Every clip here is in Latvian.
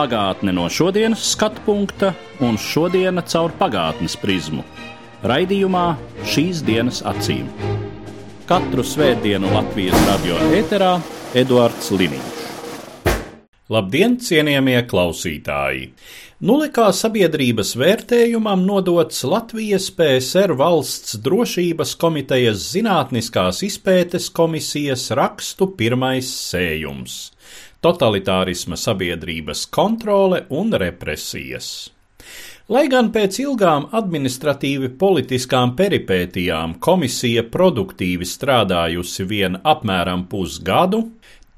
Pagātne no šodienas skatu punkta un šodienas caur pagātnes prizmu. Raidījumā šīs dienas acīm. Katru svētdienu Latvijas radio ēterā Eduards Liniņš. Labdien, cienījamie klausītāji! Nulikā sabiedrības vērtējumam nodots Latvijas PSR valsts drošības komitejas zinātniskās izpētes komisijas rakstu pirmais sējums - totalitārisma sabiedrības kontrole un represijas. Lai gan pēc ilgām administratīvi politiskām peripētijām komisija produktīvi strādājusi vien apmēram pusgadu,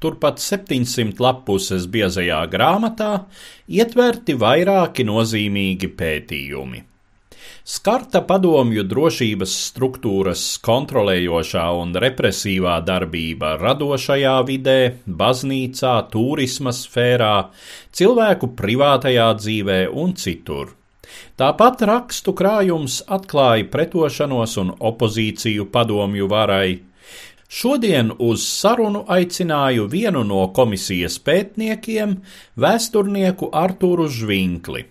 turpat 700 lapuses biezajā grāmatā ietverti vairāki nozīmīgi pētījumi. Skarta padomju drošības struktūras kontrolējošā un represīvā darbība radošajā vidē, baznīcā, turisma sfērā, cilvēku privātajā dzīvē un citur. Tāpat rakstu krājums atklāja pretošanos un opozīciju padomju varai. Šodien uz sarunu aicināju vienu no komisijas pētniekiem, vēsturnieku Artūru Žvinkli.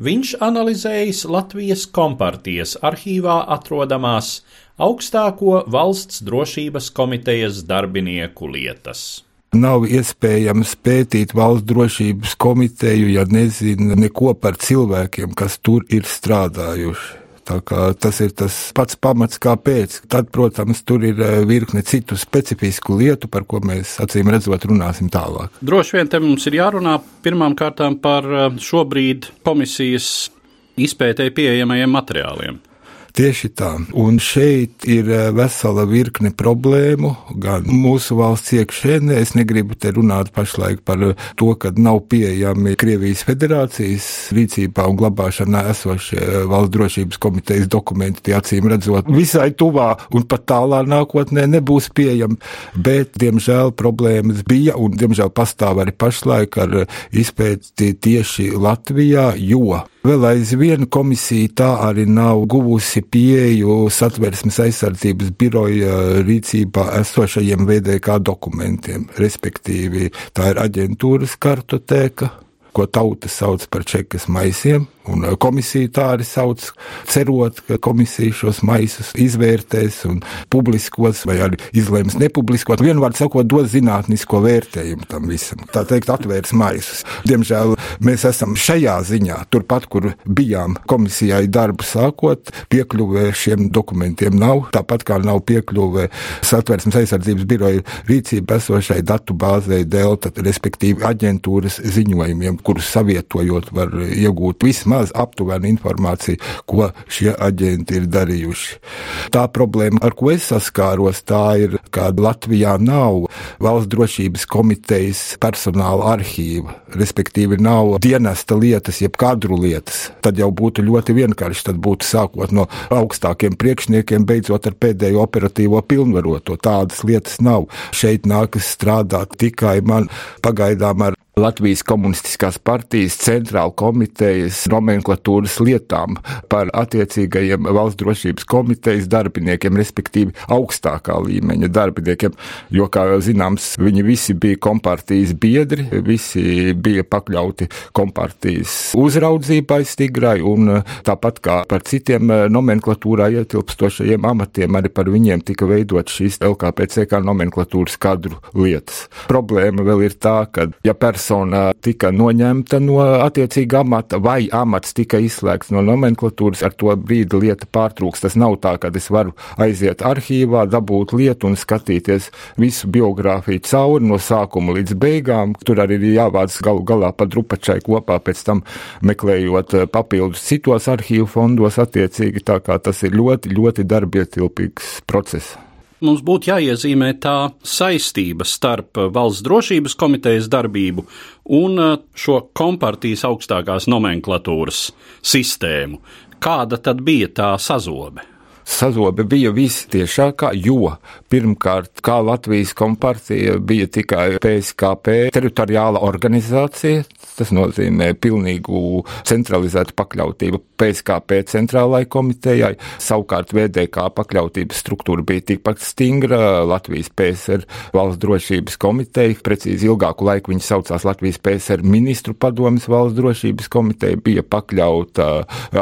Viņš analizējis Latvijas kompartijas arhīvā atrodamās augstāko valsts drošības komitejas darbinieku lietas. Nav iespējams pētīt valsts drošības komiteju, ja nezina neko par cilvēkiem, kas tur ir strādājuši. Tas ir tas pats pamats, kāpēc. Tad, protams, tur ir eh, virkne citu specifisku lietu, par ko mēs acīm redzot runāsim tālāk. Droši vien te mums ir jārunā pirmām kārtām par eh, šobrīd komisijas izpētēji pieejamajiem materiāliem. Tieši tā. Un šeit ir eh, vesela virkne problēmu, gan mūsu valsts iekšēnē. Es negribu te runāt pašlaik par to, ka nav pieejami Krievijas federācijas rīcībā un glabāšanā esošie eh, valsts drošības komitejas dokumenti, tie acīm redzot, visai tuvā un pat tālā nākotnē nebūs pieejami. Bet, diemžēl, problēmas bija un, diemžēl, pastāv arī pašlaik ar izpēti tieši Latvijā, jo Vēl aizvien komisija tā arī nav guvusi pieeju satversmes aizsardzības biroja rīcībā esošajiem VDK dokumentiem, respektīvi tā ir aģentūras kartotēka, ko tauta sauc par čekas maisiem, un komisija tā arī sauc, cerot, ka komisija šos maisus izvērtēs un publiskos, vai arī izlems nepubliskot. Vienvārds sakot, dos zinātnisko vērtējumu tam visam. Tā teikt, atvērs maisus. Diemžēl mēs esam šajā ziņā, turpat, kur bijām komisijai darbu sākot, piekļuve šiem dokumentiem nav, tāpat kā nav piekļuve satversmes aizsardzības biroja rīcība esošai datu bāzei Delta, respektīvi aģentūras ziņojumiem, kurus savietojot var iegūt vismaz aptuvenu informāciju, ko šie aģenti ir darījuši. Tā problēma, ar ko es saskāros, tā ir, ka Latvijā nav valsts drošības komitejas personāla arhīva, respektīvi nav dienesta lietas, jeb kadru lietas. Tad jau būtu ļoti vienkārši, tad būtu sākot no augstākiem priekšniekiem, beidzot ar pēdējo operatīvo pilnvaroto. Tādas lietas nav. Šeit nākas strādāt tikai man pagaidām ar Latvijas komunistiskās partijas centrāla komitejas nomenklatūras lietām par attiecīgajiem valsts drošības komitejas darbiniekiem, respektīvi augstākā līmeņa darbiniekiem, jo, kā zināms, viņi visi bija kompartijas biedri, visi bija pakļauti kompartijas uzraudzībai stigrai, un tāpat kā par citiem nomenklatūrā ietilpstošajiem amatiem, arī par viņiem tika veidot šīs LKPCK nomenklatūras kadru lietas. Problēma vēl ir tā, ka, ja persona tika noņemta no attiecīga amata, vai amats tika izslēgts no nomenklatūras, ar to brīdi lieta pārtrūks. Tas nav tā, ka es varu aiziet arhīvā, dabūt lietu un skatīties visu biogrāfiju cauri no sākuma līdz beigām. Tur arī ir jāvāc galu galā pa drupačai kopā, pēc tam meklējot papildus citos arhīvu fondos attiecīgi, tā kā tas ir ļoti, ļoti darbietilpīgs process. Mums būtu jāiezīmē tā saistība starp valsts drošības komitejas darbību un šo kompartijas augstākās nomenklatūras sistēmu. Kāda tad bija tā sazobe? Sazobe bija vistiešākā, jo pirmkārt, kā Latvijas kompartija bija tikai PSKP teritoriāla organizācija, tas nozīmē pilnīgu centralizētu pakļautību PSKP centrālai komitejai, savukārt VDK pakļautības struktūra bija tikpat stingra, Latvijas PSR valsts drošības komiteja, precīzi ilgāku laiku viņi saucās Latvijas PSR ministru padomas valsts drošības komiteja, bija pakļauta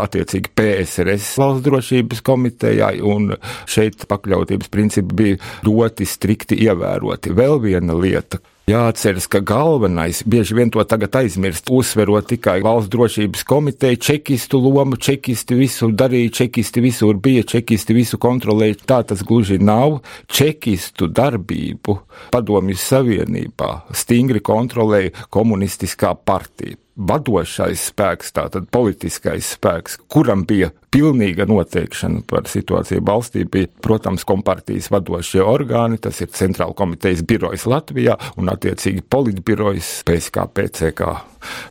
attiecīgi PSRS valsts drošības komiteja, Krievijai, un šeit pakļautības principi bija ļoti strikti ievēroti. Vēl viena lieta. Jāatceras, ka galvenais, bieži vien to tagad aizmirst, uzsverot tikai valsts drošības komiteju, čekistu lomu, čekisti visu darīja, čekisti visur bija, čekisti visu kontrolēja. Tā tas gluži nav. Čekistu darbību padomju savienībā stingri kontrolēja komunistiskā partija vadošais spēks, tātad politiskais spēks, kuram bija pilnīga noteikšana par situāciju valstī, bija, protams, kompartijas vadošie orgāni, tas ir Centrāla komitejas birojas Latvijā un attiecīgi politbirojas PSKPCK.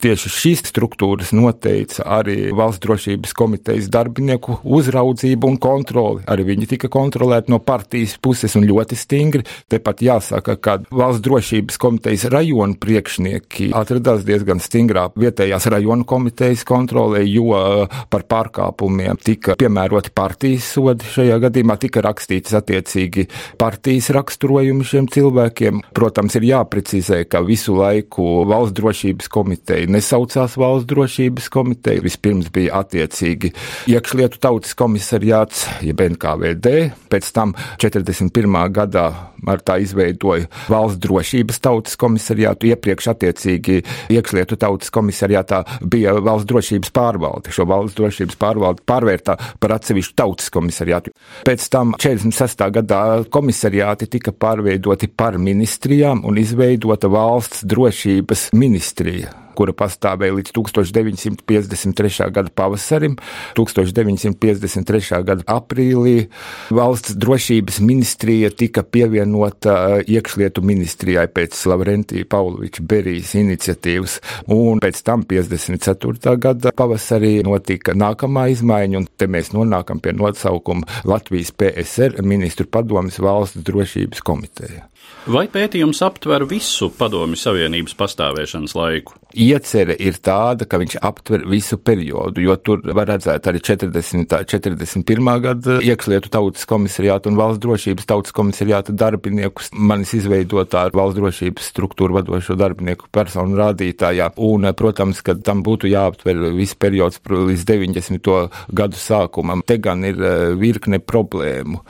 Tieši šīs struktūras noteica arī valsts drošības komitejas darbinieku uzraudzību un kontroli. Arī viņi tika kontrolēti no partijas puses un ļoti stingri. Tepat jāsaka, ka valsts drošības komitejas rajonu priekšnieki atradās diezgan stingrā vietējās rajonu komitejas kontrolē, jo uh, par pārkāpumiem tika piemēroti partijas sodi. Šajā gadījumā tika rakstīts attiecīgi partijas raksturojumi šiem cilvēkiem. Protams, ir jāprecizē, ka visu laiku valsts drošības komiteja nesaucās valsts drošības komiteja. Vispirms bija attiecīgi iekšlietu tautas komisariāts, jeb NKVD, pēc tam 41. gadā martā izveidoja valsts drošības tautas komisariātu, iepriekš attiecīgi iekšlietu tautas komisariātā bija valsts drošības pārvalde. Šo valsts drošības pārvaldi pārvērtā par atsevišķu tautas komisariātu. Pēc tam 46. gadā komisariāti tika pārveidoti par ministrijām un izveidota valsts drošības ministrija kura pastāvēja līdz 1953. gada pavasarim. 1953. gada aprīlī valsts drošības ministrija tika pievienota iekšlietu ministrijai pēc Lavrentija Pauloviča Berijas iniciatīvas, un pēc tam 54. gada pavasarī notika nākamā izmaiņa, un te mēs nonākam pie nosaukuma Latvijas PSR ministru padomas valsts drošības komiteja. Vai pētījums aptver visu Padomju Savienības pastāvēšanas laiku? Iecere ir tāda, ka viņš aptver visu periodu, jo tur var redzēt arī 40. 41. gada iekšlietu tautas komisariātu un valsts drošības tautas komisariāta darbiniekus, manis izveidotā valsts drošības struktūru vadošo darbinieku personu rādītājā. Un, protams, ka tam būtu jāaptver viss periods līdz 90. gadu sākumam. Te gan ir eh, virkne problēmu.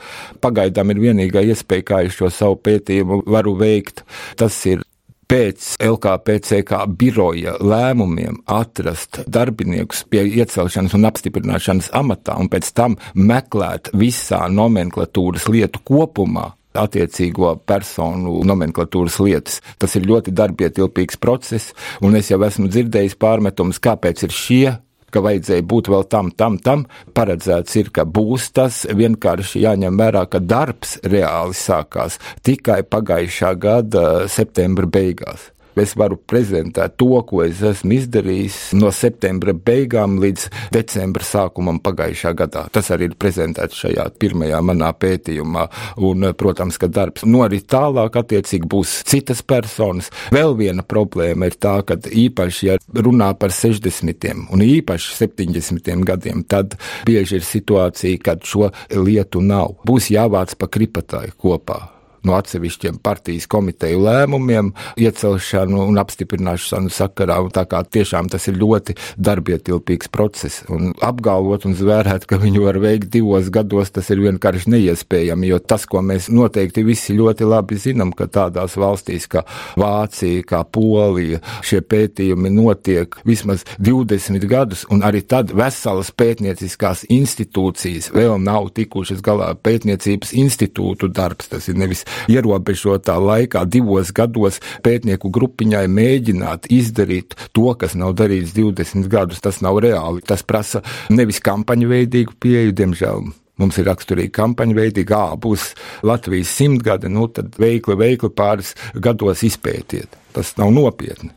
Pagaidām ir vienīgā iespēja, kā es šo savu pētījumu varu veikt. Tas ir pēc LKPCK biroja lēmumiem atrast darbiniekus pie iecelšanas un apstiprināšanas amatā un pēc tam meklēt visā nomenklatūras lietu kopumā attiecīgo personu nomenklatūras lietas. Tas ir ļoti darbietilpīgs process, un es jau esmu dzirdējis pārmetumus, kāpēc ir šie ka vajadzēja būt vēl tam, tam, tam. Paredzēts ir, ka būs tas. Vienkārši jāņem vērā, ka darbs reāli sākās tikai pagājušā gada septembra beigās es varu prezentēt to, ko es esmu izdarījis no septembra beigām līdz decembra sākumam pagājušā gadā. Tas arī ir prezentēts šajā pirmajā manā pētījumā, un, protams, ka darbs norit tālāk, attiecīgi būs citas personas. Vēl viena problēma ir tā, ka īpaši, ja runā par 60. un īpaši 70. gadiem, tad bieži ir situācija, kad šo lietu nav. Būs jāvāc pa kripatāju kopā no atsevišķiem partijas komiteju lēmumiem, iecelšanu un apstiprināšanu sakarā. Un tā kā tiešām tas ir ļoti darbietilpīgs process. Un apgalvot un zvērēt, ka viņu var veikt divos gados, tas ir vienkārši neiespējami, jo tas, ko mēs noteikti visi ļoti labi zinām, ka tādās valstīs kā Vācija, kā Polija, šie pētījumi notiek vismaz 20 gadus, un arī tad veselas pētnieciskās institūcijas vēl nav tikušas galā. Pētniecības institūtu darbs, tas ir nevis ierobežotā laikā, divos gados pētnieku grupiņai mēģināt izdarīt to, kas nav darīts 20 gadus. Tas nav reāli. Tas prasa nevis kampaņu veidīgu pieeju, diemžēl Mums ir raksturīga kampaņa, veidīga, ā, būs Latvijas simtgade, nu tad veikli, veikli pāris gados izpētiet. Tas nav nopietni.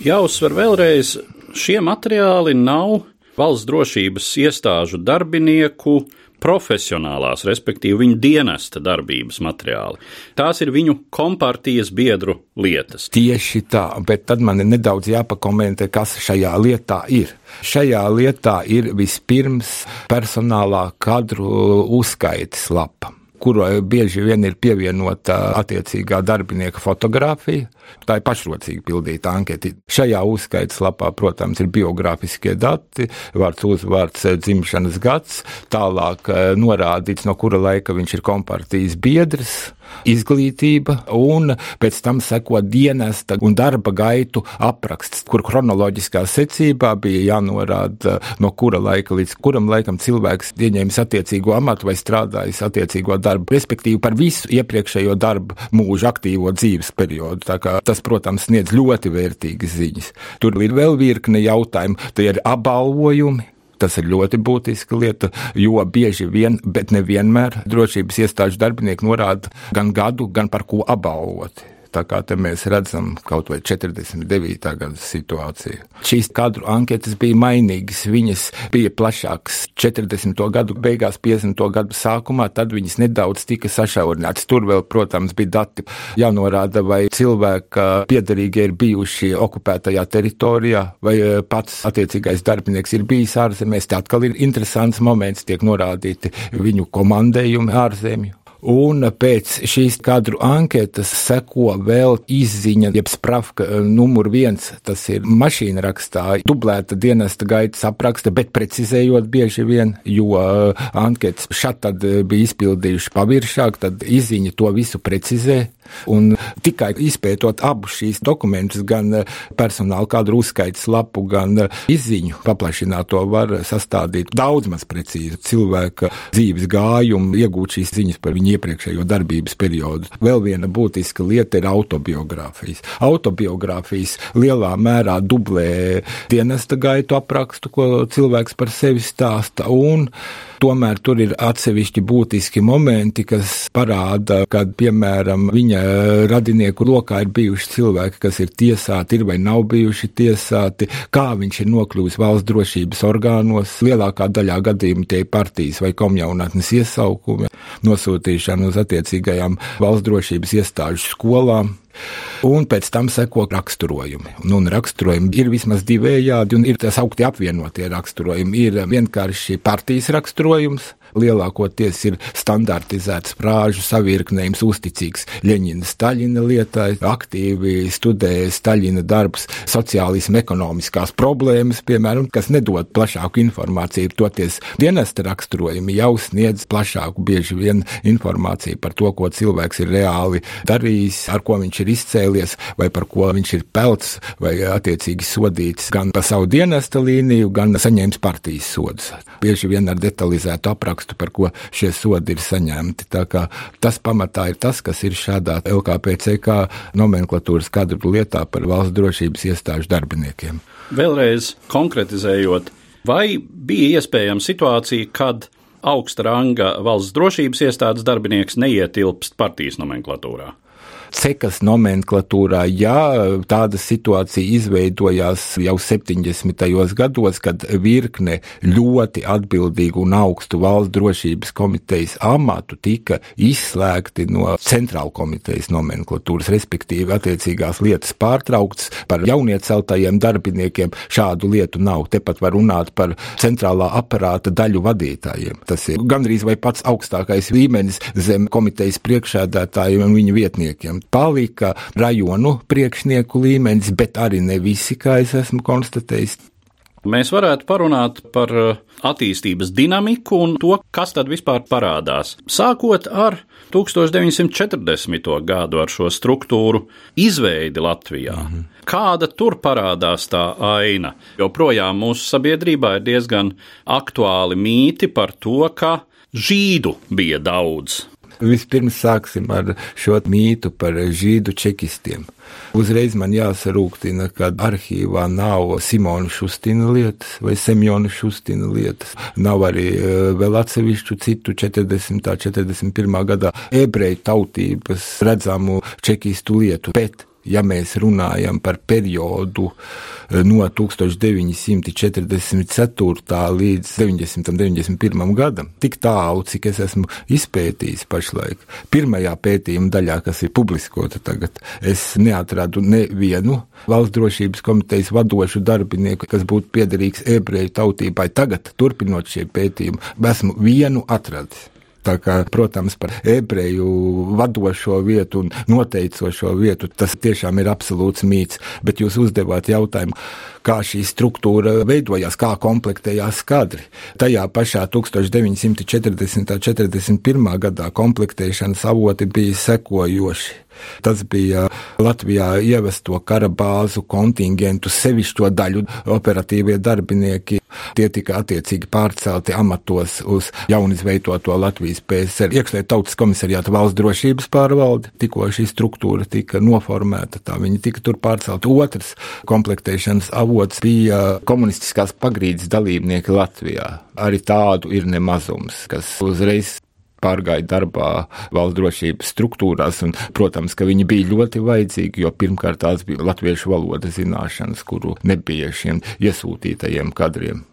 Jāuzsver vēlreiz, šie materiāli nav valsts drošības iestāžu darbinieku profesionālās, respektīvi viņu dienesta darbības materiāli. Tās ir viņu kompartijas biedru lietas. Tieši tā, bet tad man ir nedaudz jāpakomentē, kas šajā lietā ir. Šajā lietā ir vispirms personālā kadru uzskaites lapa kurai bieži vien ir pievienota attiecīgā darbinieka fotografija. Tā ir pašrocīgi pildīta anketa. Šajā uzskaitas lapā, protams, ir biogrāfiskie dati, vārds, uzvārds, dzimšanas gads, tālāk eh, norādīts, no kura laika viņš ir kompartijas biedrs, izglītība, un pēc tam seko dienesta un darba gaitu apraksts, kur chronoloģiskā secībā bija jānorāda, no kura laika līdz kuram laikam cilvēks ieņēmis attiecīgo amatu vai strādājis attiecīgo darbu, respektīvi par visu iepriekšējo darbu mūžu aktīvo dzīves periodu. Tas, protams, sniedz ļoti vērtīgas ziņas. Tur ir vēl virkne jautājumu, tie ir apbalvojumi. Tas ir ļoti būtiska lieta, jo bieži vien, bet nevienmēr drošības iestāžu darbinieki norāda gan gadu, gan par ko apbalvoti. Tā kā te mēs redzam kaut vai 49. gada situāciju. Šīs kadru anketas bija mainīgas, viņas bija plašākas 40. gadu beigās, 50. gadu sākumā, tad viņas nedaudz tika sašaurinātas. Tur vēl, protams, bija dati jānorāda, vai cilvēka piedarīgie ir bijuši okupētajā teritorijā, vai e, pats attiecīgais darbinieks ir bijis ārzemēs. Te atkal ir interesants moments, tiek norādīti viņu komandējumi ārzemju. Un pēc šīs kadru anketas seko vēl izziņa, jeb spravka eh, numur viens, tas ir mašīna rakstā, dublēta dienesta gaitas apraksta, bet precizējot bieži vien, jo eh, anketas šat tad eh, bija izpildījuši paviršāk, tad izziņa to visu precizē. Un tikai izpētot abus šīs dokumentus, gan personāla kadru uzskaitas lapu, gan izziņu paplašināto, var sastādīt daudz maz precīzu cilvēka dzīves gājumu, iegūt šīs ziņas par viņu iepriekšējo darbības periodu. Vēl viena būtiska lieta ir autobiogrāfijas. Autobiogrāfijas lielā mērā dublē dienesta gaitu aprakstu, ko cilvēks par sevi stāsta, un tomēr tur ir atsevišķi būtiski momenti, kas parāda, kad, piemēram, viņa radinieku lokā ir bijuši cilvēki, kas ir tiesāti, ir vai nav bijuši tiesāti, kā viņš ir nokļuvis valsts drošības orgānos. Lielākā daļā gadījumu tie ir partijas vai komjaunatnes iesaukumi, nosūtīšana uz attiecīgajām valsts drošības iestāžu skolām. Un pēc tam seko raksturojumi. Nu, un raksturojumi ir vismaz divējādi, un ir tā saukti apvienotie raksturojumi. Ir vienkārši partijas raksturojums, lielākoties ir standartizēts frāžu savirknējums, uzticīgs Ļeņina Staļina lietai, aktīvi studē Staļina darbus, sociālismu ekonomiskās problēmas, piemēram, kas nedod plašāku informāciju. Toties dienesta raksturojumi jau sniedz plašāku, bieži vien informāciju par to, ko cilvēks ir reāli darījis, ar ko viņš ir izcēlies, vai par ko viņš ir pelts, vai attiecīgi sodīts gan pa savu dienesta līniju, gan saņēmis partijas sodus. Bieži vien ar detalizētu aprakstu aprakstu, par ko šie sodi ir saņemti. Tas pamatā ir tas, kas ir šādā LKPCK nomenklatūras kadru lietā par valsts drošības iestāžu darbiniekiem. Vēlreiz konkretizējot, vai bija iespējama situācija, kad augsta ranga valsts drošības iestādes darbinieks neietilpst partijas nomenklatūrā? Cekas nomenklatūrā, ja tāda situācija izveidojās jau 70. gados, kad virkne ļoti atbildīgu un augstu valsts drošības komitejas amatu tika izslēgti no centrāla komitejas nomenklatūras, respektīvi attiecīgās lietas pārtrauktas par jaunieceltajiem darbiniekiem. Šādu lietu nav. Tepat var runāt par centrālā aparāta daļu vadītājiem. Tas ir gandrīz vai pats augstākais līmenis zem komitejas priekšēdētājiem un viņu vietniekiem palika rajonu priekšnieku līmenis, bet arī ne visi, kā es esmu konstatējis. Mēs varētu parunāt par uh, attīstības dinamiku un to, kas tad vispār parādās. Sākot ar 1940. gadu ar šo struktūru izveidi Latvijā. Mhm. Kāda tur parādās tā aina? Jo projām mūsu sabiedrībā ir diezgan aktuāli mīti par to, ka žīdu bija daudz Vispirms sāksim ar šo mītu par žīdu čekistiem. Uzreiz man jāsarūktina, ka arhīvā nav Simona Šustina lietas vai Semjona Šustina lietas. Nav arī e, vēl atsevišķu citu 40. un 41. gadā ebreju tautības redzamu čekistu lietu. Bet ja mēs runājam par periodu eh, no 1944. līdz 90. un 91. gadam, tik tālu, cik es esmu izpētījis pašlaik, pirmajā pētījuma daļā, kas ir publiskota tagad, es neatradu nevienu valsts drošības komitejas vadošu darbinieku, kas būtu piederīgs ebreju tautībai. Tagad, turpinot šie pētījumi, esmu vienu atradis. Tā kā, protams, par ebreju vadošo vietu un noteicošo vietu tas tiešām ir absolūts mīts, bet jūs uzdevāt jautājumu, kā šī struktūra veidojās, kā komplektējās kadri. Tajā pašā 1940. un 41. gadā komplektēšanas avoti bija sekojoši. Tas bija Latvijā ievesto kara bāzu kontingentu sevišķo daļu operatīvie darbinieki. Tie tika attiecīgi pārcelti amatos uz jaunizveidoto Latvijas PSR iekšlietu tautas komisariāta valsts drošības pārvaldi. Tikko šī struktūra tika noformēta, tā viņi tika tur pārcelti. Otrs komplektēšanas avots bija komunistiskās pagrīdes dalībnieki Latvijā. Arī tādu ir nemazums, kas uzreiz pārgāja darbā valsts drošības struktūrās, un, protams, ka viņi bija ļoti vajadzīgi, jo pirmkārt tās bija latviešu valodas zināšanas, kuru nebija šiem iesūtītajiem kadriem.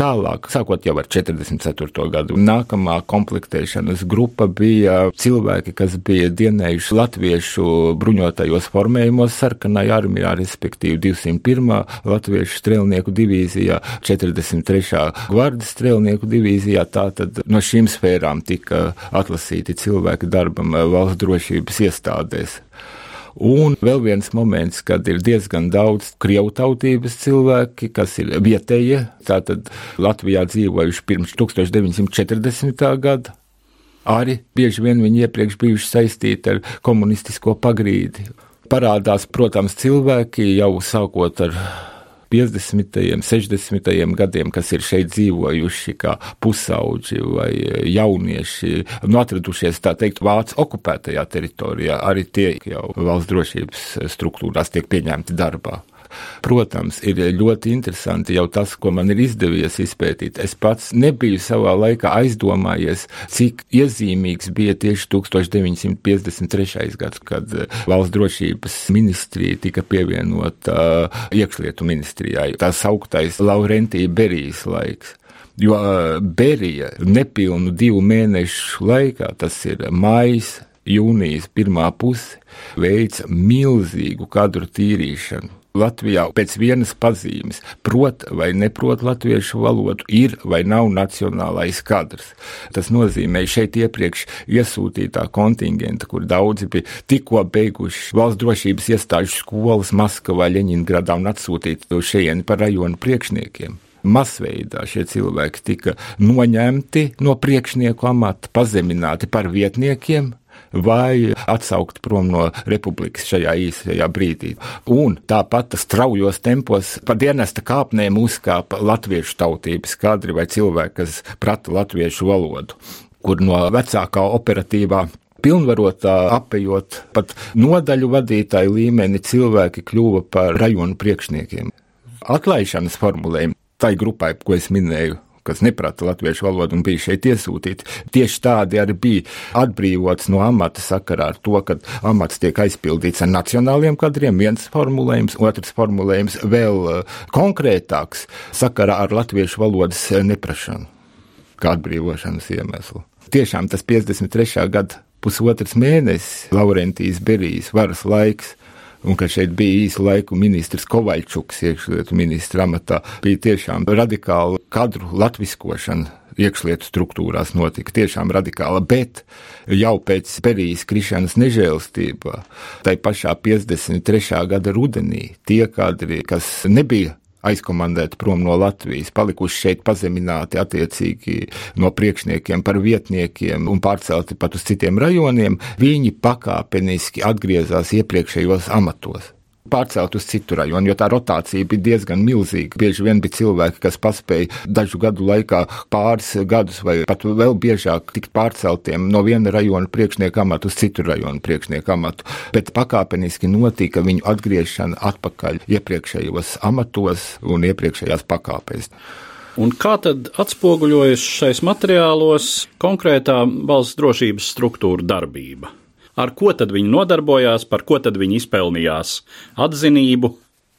Tālāk, sākot jau ar 44. gadu, nākamā komplektēšanas grupa bija cilvēki, kas bija dienējuši latviešu bruņotajos formējumos sarkanajā armijā, respektīvi 201. latviešu strēlnieku divīzijā, 43. gvardas strēlnieku divīzijā. Tātad no šīm sfērām tika atlasīti cilvēki darbam valsts drošības iestādēs. Un vēl viens moments, kad ir diezgan daudz krievu tautības cilvēki, kas ir vietējie, tātad Latvijā dzīvojuši pirms 1940. gada. Arī bieži vien viņi iepriekš bijuši saistīti ar komunistisko pagrīdi. Parādās, protams, cilvēki jau sākot ar 50. un 60. gadiem, kas ir šeit dzīvojuši kā pusauģi vai jaunieši, nu, atradušies tā teikt vācu okupētajā teritorijā, arī tie jau valsts drošības struktūrās tiek pieņemti darbā. Protams, ir ļoti interesanti jau tas, ko man ir izdevies izpētīt. Es pats nebiju savā laikā aizdomājies, cik iezīmīgs bija tieši 1953. gads, kad eh, valsts drošības ministrija tika pievienota uh, iekšlietu ministrijai. Tas augtais Laurentija Berijas laiks. Jo uh, Berija nepilnu divu mēnešu laikā, tas ir maijs, jūnijas pirmā puse, veids milzīgu kadru tīrīšanu Latvijā pēc vienas pazīmes, prot vai neprot latviešu valodu, ir vai nav nacionālais kadrs. Tas nozīmē šeit iepriekš iesūtītā kontingenta, kur daudzi bija tikko beiguši valsts drošības iestāžu skolas Maskavā, Ļeņingradā un atsūtīti uz šejieni par rajonu priekšniekiem masveidā šie cilvēki tika noņemti no priekšnieku amata, pazemināti par vietniekiem, vai atsaukt prom no republikas šajā īsajā brīdī. Un tāpat straujos tempos pa dienesta kāpnēm uzkāpa latviešu tautības kadri vai cilvēki, kas prata latviešu valodu, kur no vecākā operatīvā pilnvarotā apējot pat nodaļu vadītāju līmeni, cilvēki kļuva par rajonu priekšniekiem. Atlaišanas formulējumi tai grupai, ko es minēju, kas neprata latviešu valodu un bija šeit iesūtīti. Tieši tādi arī bija atbrīvots no amata sakarā ar to, ka amats tiek aizpildīts ar nacionāliem kadriem, viens formulējums, otrs formulējums vēl eh, konkrētāks sakarā ar latviešu valodas neprašanu kā atbrīvošanas iemeslu. Tiešām tas 53. gada pusotrs mēnesis Laurentijas Berijas varas laiks un ka šeit bija īsu laiku ministrs Kovaļčuks, iekšlietu ministra amatā, bija tiešām radikāla kadru latviskošana iekšlietu struktūrās notika tiešām radikāla, bet jau pēc Perijas krišanas nežēlstībā, tai pašā 53. gada rudenī, tie kadri, kas nebija aizkomandēti prom no Latvijas, palikuši šeit pazemināti attiecīgi no priekšniekiem par vietniekiem un pārcelti pat uz citiem rajoniem, viņi pakāpeniski atgriezās iepriekšējos amatos. Pārcelt uz citu rajonu, jo tā rotācija bija diezgan milzīga. Bieži vien bija cilvēki, kas paspēja dažu gadu laikā pāris gadus vai pat vēl biežāk tikt pārceltiem no viena rajona priekšnieka amatu uz citu rajonu priekšnieka amatu, bet pakāpeniski notika viņu atgriešana atpakaļ iepriekšējos amatos un iepriekšējās pakāpēs. Un kā tad atspoguļojas šais materiālos konkrētā valsts drošības struktūra darbība? Ar ko tad viņi nodarbojās, par ko tad viņi izpelnījās atzinību.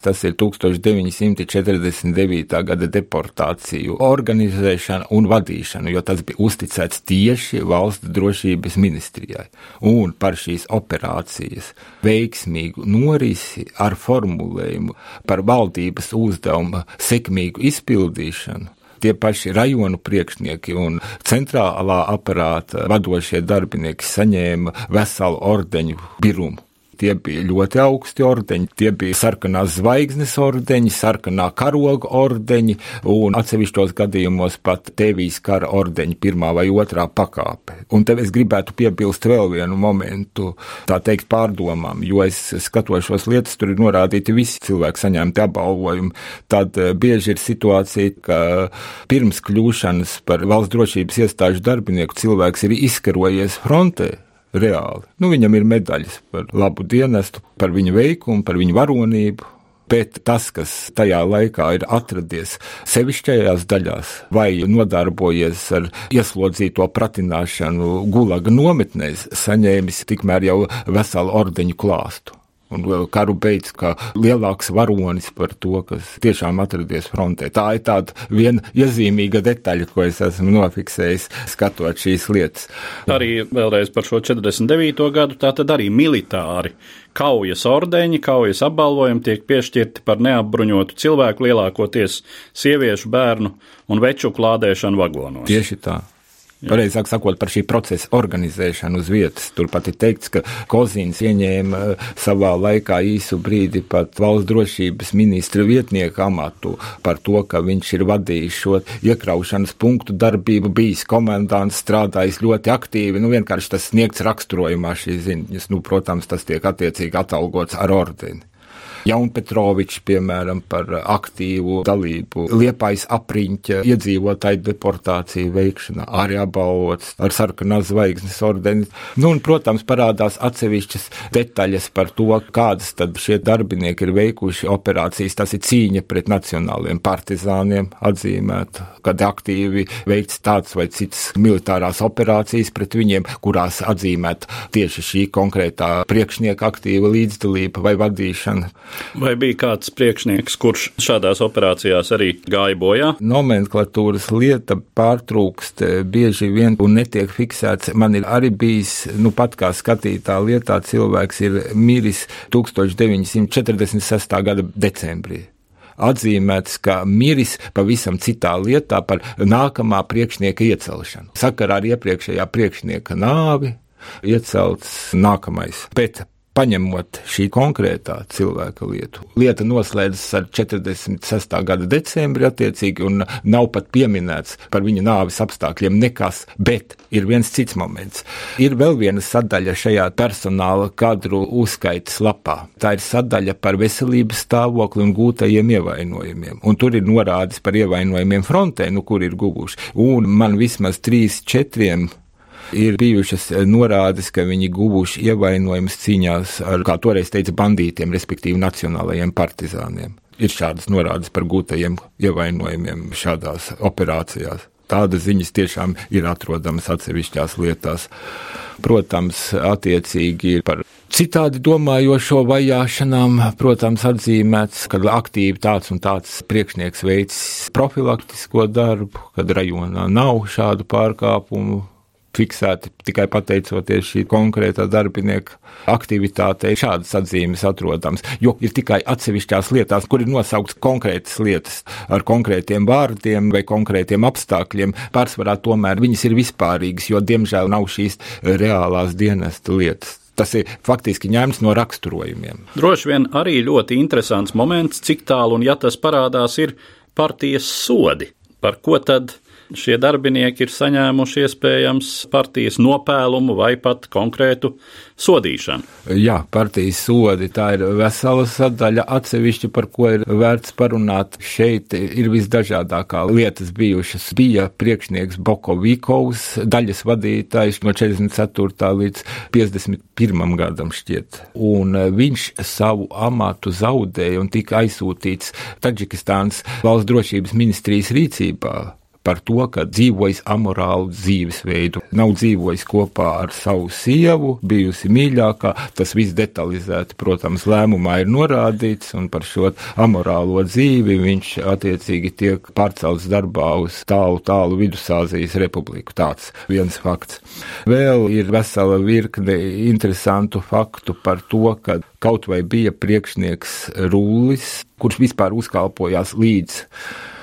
Tas ir 1949. gada deportāciju organizēšana un vadīšana, jo tas bija uzticēts tieši valsts drošības ministrijai. Un par šīs operācijas veiksmīgu norisi ar formulējumu par valdības uzdevuma sekmīgu izpildīšanu tie paši rajonu priekšnieki un centrālā aparāta vadošie darbinieki saņēma veselu ordeņu birumu. Tie bija ļoti augsti ordeņi, tie bija sarkanās zvaigznes ordeņi, sarkanā karoga ordeņi un atsevišķos gadījumos pat Tevijas kara ordeņi pirmā vai otrā pakāpe. Un te es gribētu piebilst vēl vienu momentu, tā teikt, pārdomām, jo es skatos šos lietas, tur ir norādīti visi cilvēki saņemti apbalvojumi. Tad eh, bieži ir situācija, ka pirms kļūšanas par valsts drošības iestāžu darbinieku cilvēks ir izkarojies frontē reāli. Nu, viņam ir medaļas par labu dienestu, par viņa veikumu, par viņa varonību. Bet tas, kas tajā laikā ir atradies sevišķajās daļās, vai nodarbojies ar ieslodzīto pratināšanu gulaga nometnēs, saņēmis tikmēr jau veselu ordeņu klāstu un karu beidz kā lielāks varonis par to, kas tiešām atradies frontē. Tā ir tāda viena iezīmīga detaļa, ko es esmu nofiksējis, skatot šīs lietas. Arī vēlreiz par šo 49. gadu, tā tad arī militāri. Kaujas ordeņi, kaujas apbalvojumi tiek piešķirti par neapbruņotu cilvēku, lielākoties sieviešu, bērnu un veču klādēšanu vagonos. Tieši tā. Pareizāk sakot, par šī procesa organizēšanu uz vietas. Turpat ir teikts, ka Kozīns ieņēma eh, savā laikā īsu brīdi pat valsts drošības ministra vietnieku amatu par to, ka viņš ir vadījis šo iekraušanas punktu darbību, bijis komandants, strādājis ļoti aktīvi. Nu, vienkārši tas sniegts raksturojumā šīs ziņas. Nu, protams, tas tiek attiecīgi atalgots ar ordeni. Jaunpetrovičs, piemēram, par aktīvu dalību Liepais apriņķa iedzīvotāju deportāciju veikšanā, arī apbalvots ar sarkanās zvaigznes ordeni. Nu, un, protams, parādās atsevišķas detaļas par to, kādas tad šie darbinieki ir veikuši operācijas. Tas ir cīņa pret nacionāliem partizāniem atzīmēta, kad aktīvi veikts tāds vai cits militārās operācijas pret viņiem, kurās atzīmēta tieši šī konkrētā priekšnieka aktīva līdzdalība vai vadīšana. Vai bija kāds priekšnieks, kurš šādās operācijās arī gāja bojā? Nomenklatūras lieta pārtrūkst eh, bieži vien un netiek fiksēts. Man ir arī bijis, nu pat kā skatītā lietā, cilvēks ir miris 1946. gada decembrī atzīmēts, ka miris pavisam citā lietā par nākamā priekšnieka iecelšanu. Sakarā ar iepriekšējā priekšnieka nāvi iecelts nākamais. Bet paņemot šī konkrētā cilvēka lietu. Lieta noslēdzas ar 46. gada decembri attiecīgi un nav pat pieminēts par viņa nāvis apstākļiem nekas, bet ir viens cits moments. Ir vēl viena sadaļa šajā personāla kadru uzskaitas lapā. Tā ir sadaļa par veselības stāvokli un gūtajiem ievainojumiem. Un tur ir norādes par ievainojumiem frontē, nu kur ir guvuši. Un man vismaz trīs, četriem ir bijušas eh, norādes, ka viņi guvuši ievainojumus cīņās ar, kā toreiz teica, bandītiem, respektīvi nacionālajiem partizāniem. Ir šādas norādes par gūtajiem ievainojumiem šādās operācijās. Tādas ziņas tiešām ir atrodamas atsevišķās lietās. Protams, attiecīgi par citādi domājošo vajāšanām, protams, atzīmēts, ka aktīvi tāds un tāds priekšnieks veids profilaktisko darbu, kad rajonā nav šādu pārkāpumu, fiksēti tikai pateicoties šī konkrētā darbinieka aktivitātei. Šādas atzīmes atrodams, jo ir tikai atsevišķās lietās, kur ir nosaukts konkrētas lietas ar konkrētiem vārdiem vai konkrētiem apstākļiem. Pārsvarā tomēr viņas ir vispārīgas, jo diemžēl nav šīs reālās dienesta lietas. Tas ir faktiski ņemts no raksturojumiem. Droši vien arī ļoti interesants moments, cik tālu un ja tas parādās, ir partijas sodi. Par ko tad šie darbinieki ir saņēmuši iespējams partijas nopēlumu vai pat konkrētu sodīšanu. Jā, partijas sodi tā ir vesela sadaļa atsevišķi, par ko ir vērts parunāt. Šeit ir visdažādākā lietas bijušas. Bija priekšnieks Boko Vikovs, daļas vadītājs no 44. līdz 51. gadam šķiet. Un viņš savu amatu zaudēja un tika aizsūtīts Taģikistānas valsts drošības ministrijas rīcībā par to, ka dzīvojis amorālu dzīvesveidu. Nav dzīvojis kopā ar savu sievu, bijusi mīļākā. Tas viss detalizēti, protams, lēmumā ir norādīts, un par šo amorālo dzīvi viņš attiecīgi tiek pārcelts darbā uz tālu, tālu Vidusāzijas republiku. Tāds viens fakts. Vēl ir vesela virkne interesantu faktu par to, ka kaut vai bija priekšnieks Rūlis, kurš vispār uzkalpojās līdz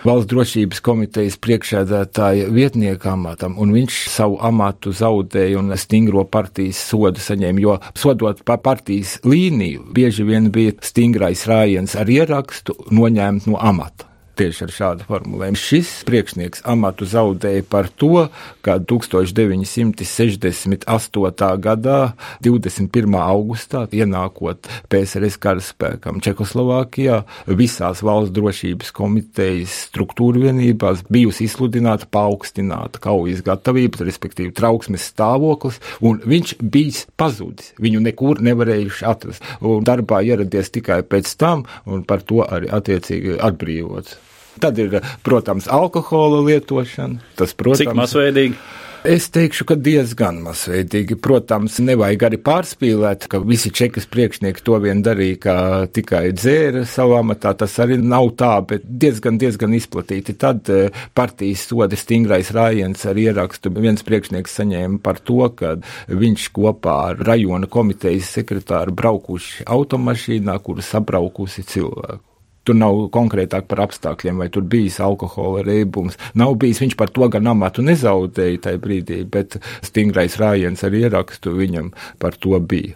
valsts drošības komitejas priekšēdētāja vietnieka amatam, un viņš savu amatu zaudēja un stingro partijas sodu saņēma, jo sodot pa partijas līniju, bieži vien bija stingrais rājiens ar ierakstu noņēmt no amata tieši ar šādu formulējumu. Šis priekšnieks amatu zaudēja par to, ka 1968. gadā, 21. augustā, ienākot PSRS karaspēkam Čekoslovākijā, visās valsts drošības komitejas struktūra vienībās bijusi izsludināta paaugstināta kaujas gatavība, respektīvi trauksmes stāvoklis, un viņš bijis pazudis. Viņu nekur nevarējuši atrast, un darbā ieradies tikai pēc tam, un par to arī attiecīgi atbrīvots. Tad ir, protams, alkohola lietošana. Tas, protams, Cik masveidīgi? Es teikšu, ka diezgan masveidīgi. Protams, nevajag arī pārspīlēt, ka visi čekas priekšnieki to vien darīja, kā tikai dzēra savā amatā. Tas arī nav tā, bet diezgan, diezgan izplatīti. Tad eh, partijas soda stingrais rājiens ar ierakstu viens priekšnieks saņēma par to, ka viņš kopā ar rajona komitejas sekretāru braukuši automašīnā, kuru sabraukusi cilvēku. Tur nav konkrētāk par apstākļiem, vai tur bijis alkohola reibums. Nav bijis viņš par to gan amatu nezaudēja tajā brīdī, bet stingrais rājiens ar ierakstu viņam par to bija.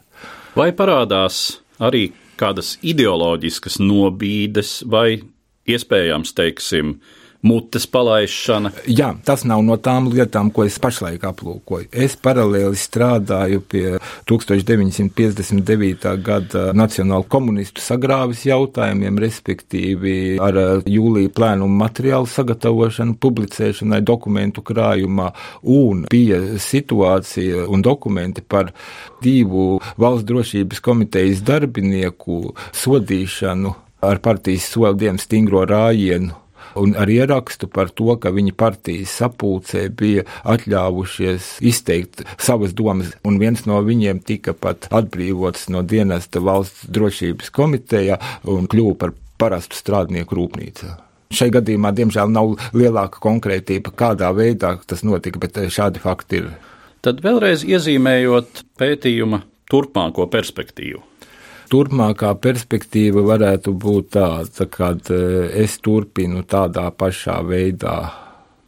Vai parādās arī kādas ideoloģiskas nobīdes vai iespējams, teiksim, mutes palaišana. Jā, tas nav no tām lietām, ko es pašlaik aplūkoju. Es paralēli strādāju pie 1959. gada Nacionāla komunistu sagrāvis jautājumiem, respektīvi ar jūlija plēnumu materiālu sagatavošanu, publicēšanai dokumentu krājumā, un bija situācija un dokumenti par divu valsts drošības komitejas darbinieku sodīšanu ar partijas sodiem stingro rājienu un ar ierakstu par to, ka viņi partijas sapulcē bija atļāvušies izteikt savas domas, un viens no viņiem tika pat atbrīvots no dienesta valsts drošības komitejā un kļuva par parastu strādnieku rūpnīcā. Šai gadījumā, diemžēl, nav lielāka konkrētība, kādā veidā tas notika, bet šādi fakti ir. Tad vēlreiz iezīmējot pētījuma turpmāko perspektīvu. Turpmākā perspektīva varētu būt tāda, kad es turpinu tādā pašā veidā.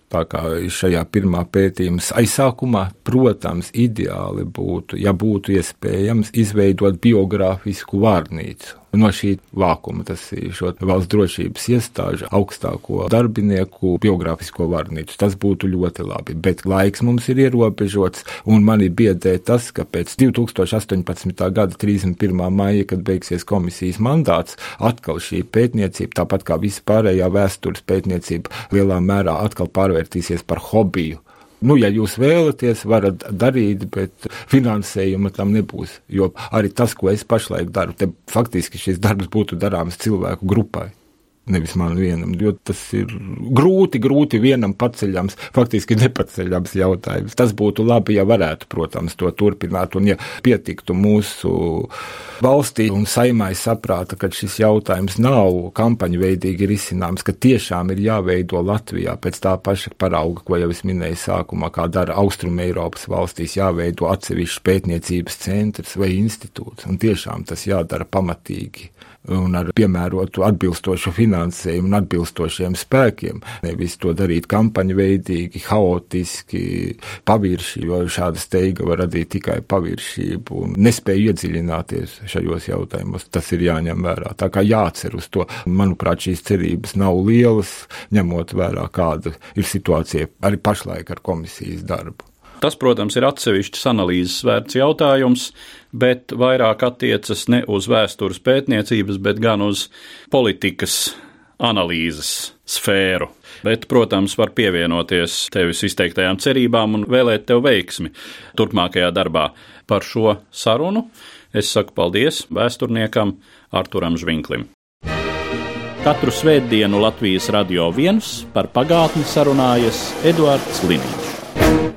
Tā kā šajā pirmā pētījuma aizsākumā, protams, ideāli būtu, ja būtu iespējams, izveidot biogrāfisku vārnīcu no šī vākuma. Tas ir šo valsts drošības iestāžu augstāko darbinieku biogrāfisko vārnīcu. Tas būtu ļoti labi, bet laiks mums ir ierobežots, un mani biedē tas, ka pēc 2018. gada 31. maija, kad beigsies komisijas mandāts, atkal šī pētniecība, tāpat kā visa pārējā vēstures pētniecība, lielā mērā atkal pārvērtīsies par hobiju Nu, ja jūs vēlaties, varat darīt, bet finansējuma tam nebūs. Jo arī tas, ko es pašlaik daru, te faktiski šis darbs būtu darāms cilvēku grupai nevis man vienam, jo tas ir grūti, grūti vienam paceļams, faktiski nepaceļams jautājums. Tas būtu labi, ja varētu, protams, to turpināt, un ja pietiktu mūsu valstī un saimai saprāta, ka šis jautājums nav kampaņu veidīgi risināms, ka tiešām ir jāveido Latvijā pēc tā paša parauga, ko jau es minēju sākumā, kā dara Austrum Eiropas valstīs, jāveido atsevišķs pētniecības centrs vai institūts, un tiešām tas jādara pamatīgi un ar piemērotu atbilstošu finansējumu un atbilstošiem spēkiem. Nevis to darīt kampaņu veidīgi, haotiski, pavirši, jo šāda steiga var radīt tikai paviršību un nespēju iedziļināties šajos jautājumos. Tas ir jāņem vērā. Tā kā jācer uz to. Manuprāt, šīs cerības nav lielas, ņemot vērā, kāda ir situācija arī pašlaik ar komisijas darbu. Tas, protams, ir atsevišķs analīzes vērts jautājums, bet vairāk attiecas ne uz vēstures pētniecības, bet gan uz politikas analīzes sfēru. Bet, protams, var pievienoties tevis izteiktajām cerībām un vēlēt tev veiksmi turpmākajā darbā. Par šo sarunu es saku paldies vēsturniekam Arturam Žvinklim. Katru svētdienu Latvijas radio viens par pagātni sarunājas Eduards Liniņš.